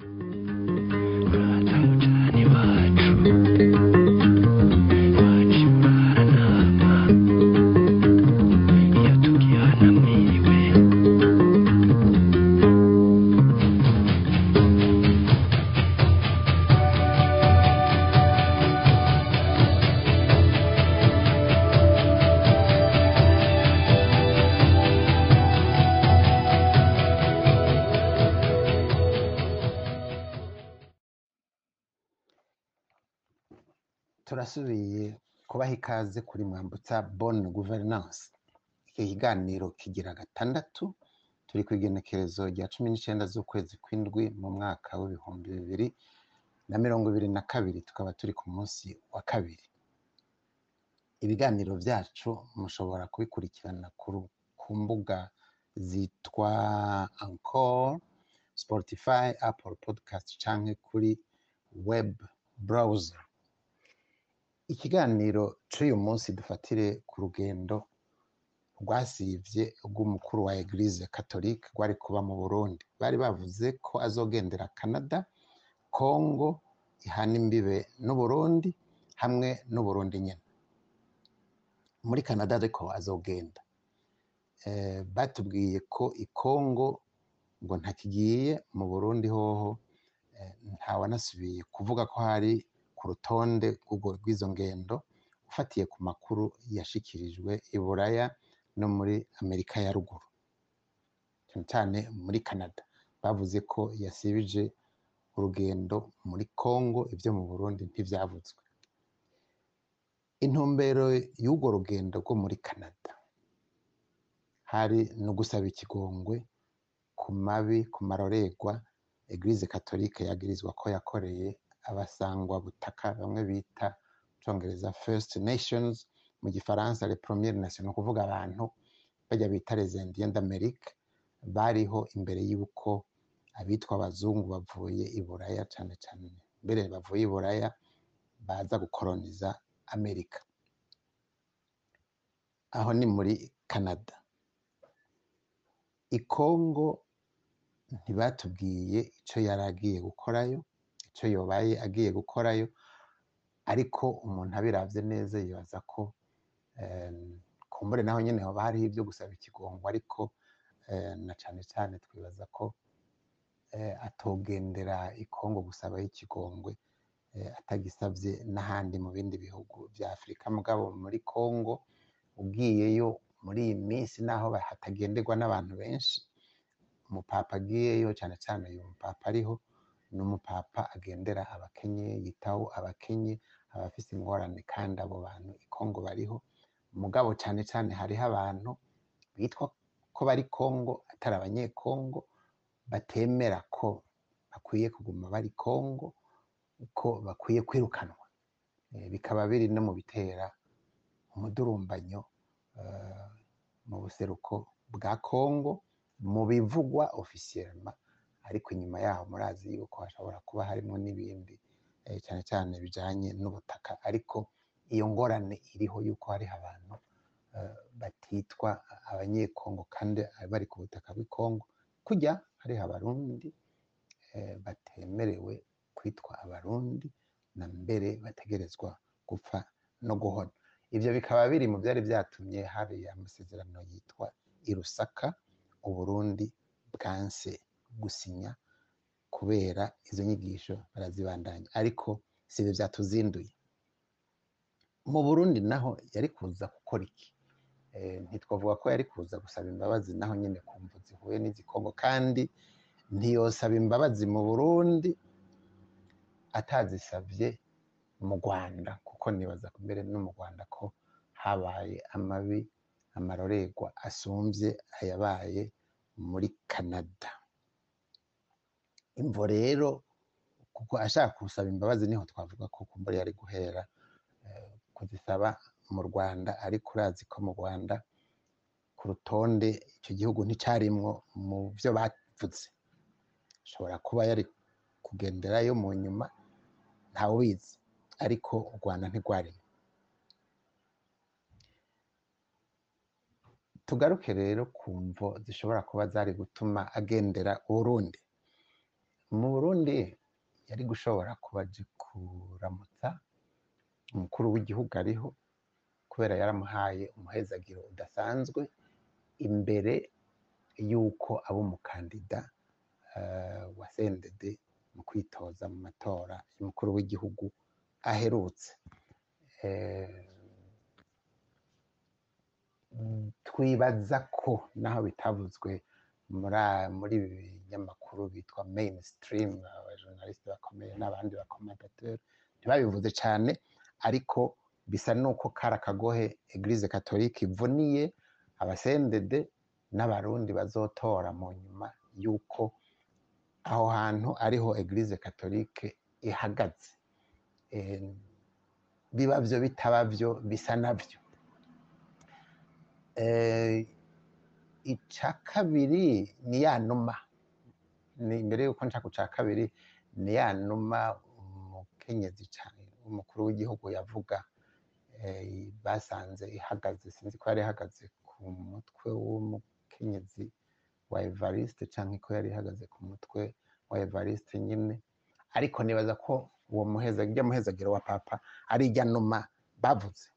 you turasubiye kubaha ikaze kuri mwambutsa gouvernance. Iki kiganiro kigira gatandatu turi ku igenekerezo rya cumi n'icenda z'ukwezi kw'indwi mu mwaka w'ibihumbi bibiri na mirongo ibiri na kabiri tukaba turi ku munsi wa kabiri. Ibiganiro vyacu mushobora kubikurikirana ku- mbuga zitwa encore spotify apple podcast canke kuri web browser. Ikiganiro c'uyu munsi dufatire ku rugendo rwasivye rw'umukuru wa eglise catholique rwari kuba mu burundi. Bari bavuze ko azogendera canada congo ihana imbibe n'uburundi hamwe n'uburundi nyene. Muri canada ariko azogenda. Eh, batubwiye ko i congo ngo ntakigiye mu burundi hoho eh, ntawanasubiye. Kuvuga ko hari ku rutonde rw'izo ngendo ufatiye ku makuru yashikirijwe i buraya no muri amerika ya ruguru. Cyane cyane muri canada. Bavuze ko yasibije urugendo muri congo ibyo mu burundi ntivyavuzwe. Intumbero y'urwo rugendo rwo muri canada hari no gusaba ikigongwe ku mabi ku marorerwa eglise katolike yagirizwa ko yakoreye abasangwa butaka bamwe bita congereza first nations mu gifaransa le premiere nation. Ukuvuga abantu bajya bita les indiens d'amerique bariho imbere y'uko abitwa abazungu bavuye i buraya cane cane mbere bavuye i buraya baza gukoroniza amerika. Aho ni muri canada. I congo ntibatubwiye ico yari agiye gukorayo ico yobaye agiye gukorayo ariko umuntu abiravye neza yibaza ko kumbure naho nyene hoba hariho ivyo gusaba ikigongwe ariko na cane cane twibaza ko eh, atogendera i Congo gusabayo ikigongwe eh, atagisavye n'ahandi mu bindi bihugu vya Afurika mugabo muri Congo ugiyeyo muri iyi minsi naho hatagenderwa n'abantu benshi umupapa agiyeyo cane cane uyu mupapa ariho ni umupapa agendera abakenye yitaho abakenye abafise ingorane kandi abo bantu i Congo bariho. Mugabo cane cane hariho abantu bitwa ko bari Congo atari abanyekongo batemera ko bakwiye kuguma bari Congo ko bakwiye kwirukanwa. Eh, bikaba biri no mu bitera umudurumbanyo eh, mu buseruko bwa Congo mu bivugwa ariko inyuma yaho murazi yuko hashobora kuba harimo n'ibindi eh, cyane cyane bijanye n'ubutaka. Ariko iyo ngorane iriho yuko hariho abantu eh, batitwa abanyekongo kandi bari ku butaka bw'i Congo kujya hariho abarundi eh, batemerewe kwitwa abarundi na mbere bategerezwa gupfa no guhona. Ivyo bikaba biri mu vyari vyatumye hari amasezerano yitwa i Lusaka uburundi bwanse. Gusinya kubera izo nyigisho barazibandanya. Ariko sivyo vyatuzinduye mu burundi naho yari kuza gukora iki? Eh, ntitwavuga ko yari kuza gusaba imbabazi naho nyene ku mvu zihuye n'izikongo kandi ntiyosaba imbabazi mu burundi atazisavye mu rwanda kuko nibaza mbere no mu rwanda ko habaye amabi amarorerwa asumvye ayabaye muri canada. Imvo rero kuko ashaka gusaba imbabazi ni ho twavuga ko kumbura yari guhera eh, kuzisaba mu rwanda ariko urazi ko mu rwanda ku rutonde icyo gihugu nticarimwo mu vyo bavuze ashobora kuba yari kugenderayo mu nyuma ntawubizi ariko u rwanda ntirwarimo tugaruke rero ku mvo zishobora kuba zari gutuma agendera urundi mu burundi yari gushobora kuba aje kuramutsa umukuru w'igihugu ariho kubera yaramuhaye umuhezagiro udasanzwe imbere y'uko aba umukandida eh, wa CNDD mu kwitoza mu matora y'umukuru w'igihugu aherutse. Eh, twibaza ko naho bitavuzwe muri ibi binyamakuru bitwa mainstream abajournaliste bakomeye n'abandi bakomandateri ntibabivuze cyane ariko bisa n'uko kari akagohe eglise katolike ivuniye abasendede n'abarundi bazotora mu nyuma y'uko aho hantu ariho eglise katolike ihagaze. Eh, biba byo bitaba byo bisa na byo Eh, icya kabiri ni ya numa. Ni mbere y'uko nca ku cya kabiri ni ya numa umukenyezi umukuru w'igihugu yavuga. Eh, basanze ihagaze sinzi ko yari ihagaze ku mutwe w'umukenyezi wa evariste cyangwa ko yari ihagaze ku mutwe wa evariste nyine. Ariko nibaza ko uwo muheza ijya muhezagiro wa papa ari ijya numa bavuze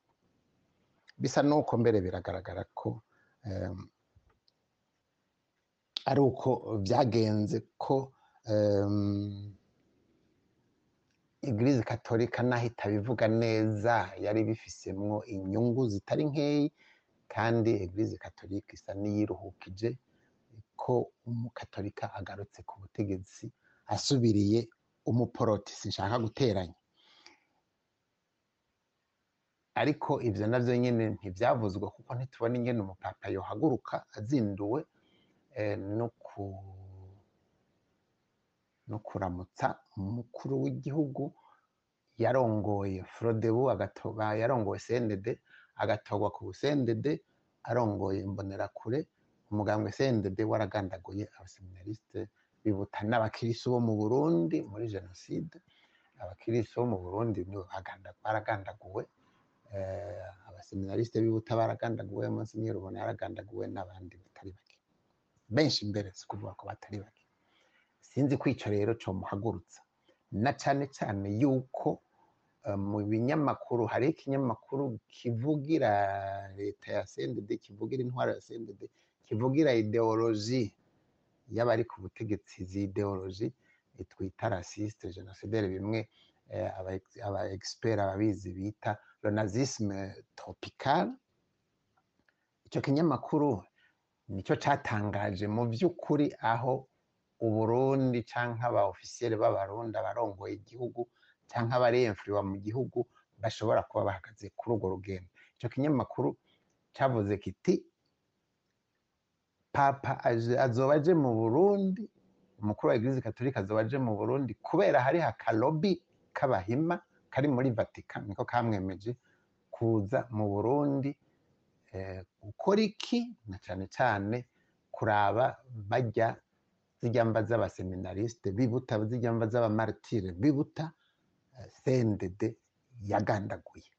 bisa n'uko mbere biragaragara ko ari uko byagenze ko Eglise Katolika naho itabivuga neza yari bifisemwo inyungu zitari nkeyi kandi Eglise Katolika isa n'iyiruhukije ko umukatolika agarutse ku butegetsi asubiriye umuporoti sinshaka guteranya. Ariko ivyo navyo nyene ntivyavuzwe kuko ntitubona ingene umupapa yohaguruka azinduwe no ku no kuramutsa umukuru w'igihugu yarongoye agatoba yarongoye sendede agatogwa ku busendede arongoye imbonerakure umugambwe sendede waragandaguye abaseminarisite bibuta n'abakirisu bo mu burundi muri jenoside abakirisu bo mu burundi baragandaguwe abaseminarisite bibuta baragandaguwe monsinyeri ubona yaragandaguwe n'abandi batari bake benshi mbere si kuvuga ko batari bake. Sinzi ko icyo rero cyomuhagurutsa na cyane cyane yuko eh, mu binyamakuru hari ikinyamakuru kivugira leta ya sendede kivugira intwaro ya sendede kivugira ideoloji y'abari ku butegetsi izi ideoloji twita rasiste genocidere bimwe eh, aba expert ababizi bita le nazisme tropical. Icyo kinyamakuru ni cyo cyatangaje mu by'ukuri aho uburundi canke aba ofisiyeri b'abarundi abarongoye igihugu abari influwa mu gihugu bashobora kuba bahagaze kuri urwo rugendo. Ico kinyamakuru cavuze kiti papa azoba aje mu burundi umukuru wa eglise katolika azoba aje mu burundi kubera hari akalobi k'abahima kari muri vatika niko kamwemeje kuza mu burundi gukora iki? Na cane cane kuraba bajya zijya mva z'abaseminarisite bibuta zijya mva z'abamaritire bibuta eh, sendede yagandaguye.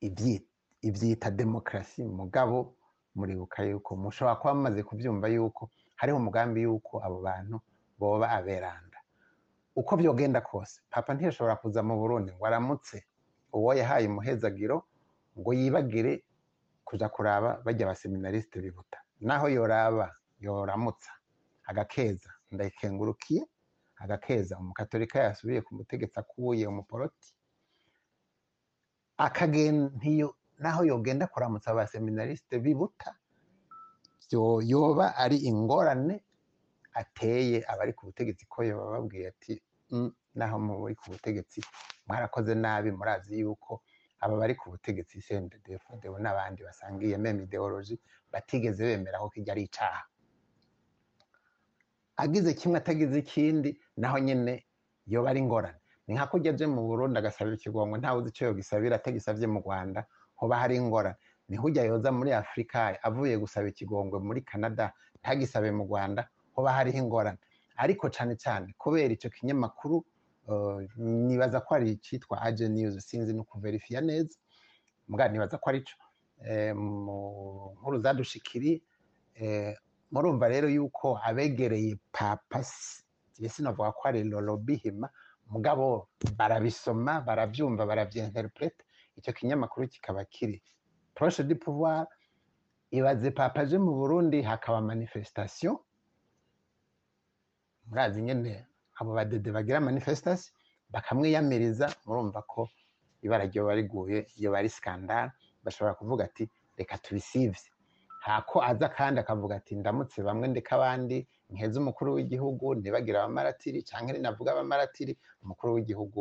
Ibyi- ibyita demokarasi mugabo muribuka yuko mushobora kuba mumaze kubyumva yuko hariho umugambi yuko abo bantu boba aberanda. Uko byogenda kose papa ntiyashobora kuza mu burundi ngo aramutse. Uwo yahaye umuhezagiro ngo yibagire kuja kuraba bajya abaseminarisite bibuta naho yoraba yoramutsa. Agakeza. Ndayikengurukiye agakeza. Umukatolika yasubiye ku mutegetsi akuye umuporoti akagenda ntiyo naho yogenda kuramutsa abaseminarisite bibuta yoba ari ingorane ateye abari ku butegetsi ko yoba babwiye ati "Mm, naho muri ku butegetsi mwarakoze nabi murazi yuko aba bari ku butegetsi CNDD-FDD n'abandi basangiye meme ideology batigeze bemera ko kijya ari icaha. Agize kimwe atagize ikindi naho nyene yoba ari ingorane ni nka kurya aje mu Burundi agasabira ikigongo ntawe uzi ico yogisabira atagisavye mu Rwanda hoba hari ingorane. Ni hujya yoza muri Afurika avuye gusaba ikigongwe muri Canada ntagisabe mu Rwanda hoba hariho ingorane. Ariko cane cane kubera ico kinyamakuru nibaza ko ari icitwa Age News sinzi no kuverifiya neza. Mbwa nibaza ko ari co eh, nkuru zadushikiri eh, murumva rero yuko abegereye papa sinavuga ko ari lorobihima mugabo barabisoma baravyumva baravyenterprete icyo kinyamakuru kikaba kiri. Proche du pouvoir ibaze papa aje mu burundi hakaba manifestation. Murazi nyene abo badede bagira manifestation bakamwiyamiriza murumva ko ibara ryoba riguye iyo bari skandale bashobora kuvuga ati reka tubisivye. Hako aza kandi akavuga ati ndamutse bamwe ndeka abandi nkeze umukuru w'igihugu ntibagire abamaratiri canke ninavuga abamaratiri. Umukuru w'igihugu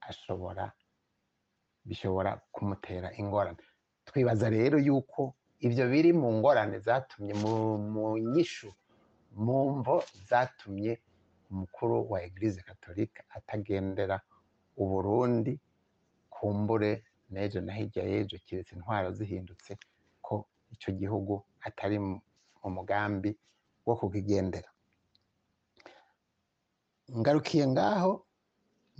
ashobora bishobora kumutera ingorane. Twibaza rero yuko ivyo biri mu ngorane zatumye mu nyishu mu mvo zatumye umukuru wa eglise katolika atagendera uburundi kumbure n'ejo na hirya y'ejo kiretse intwaro zihindutse ko ico gihugu atari mu mu mugambi wo kukigendera. Ngarukiye ngaho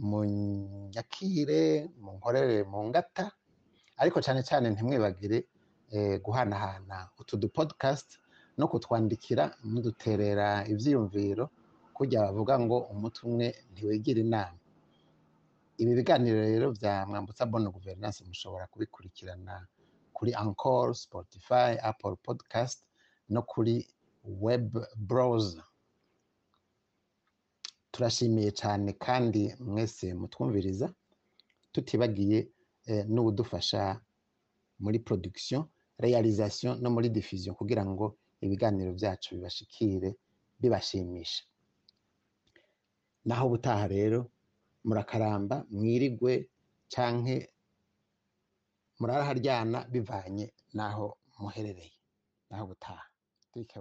munyakire munkorere mu ngata ariko cyane cyane ntimwibagire eh, guhanahana utu du podcast no kutwandikira muduterera ivyiyumviro kurya bavuga ngo umutwe umwe ntiwigira inama. Ibi biganiro rero vya mwambutsa bonne gouvernance mushobora kubikurikirana kuri Anchor, Spotify, Apple Podcast no kuri web browser. Turashimiye cyane kandi mwese mutwumviriza tutibagiye eh, n'ubudufasha muri production realisation no muri diffusion kugira ngo ibiganiro byacu bibashikire bibashimisha naho butaha rero murakaramba mwirigwe canke muraraharyana bivanye naho muherereye naho butaha turike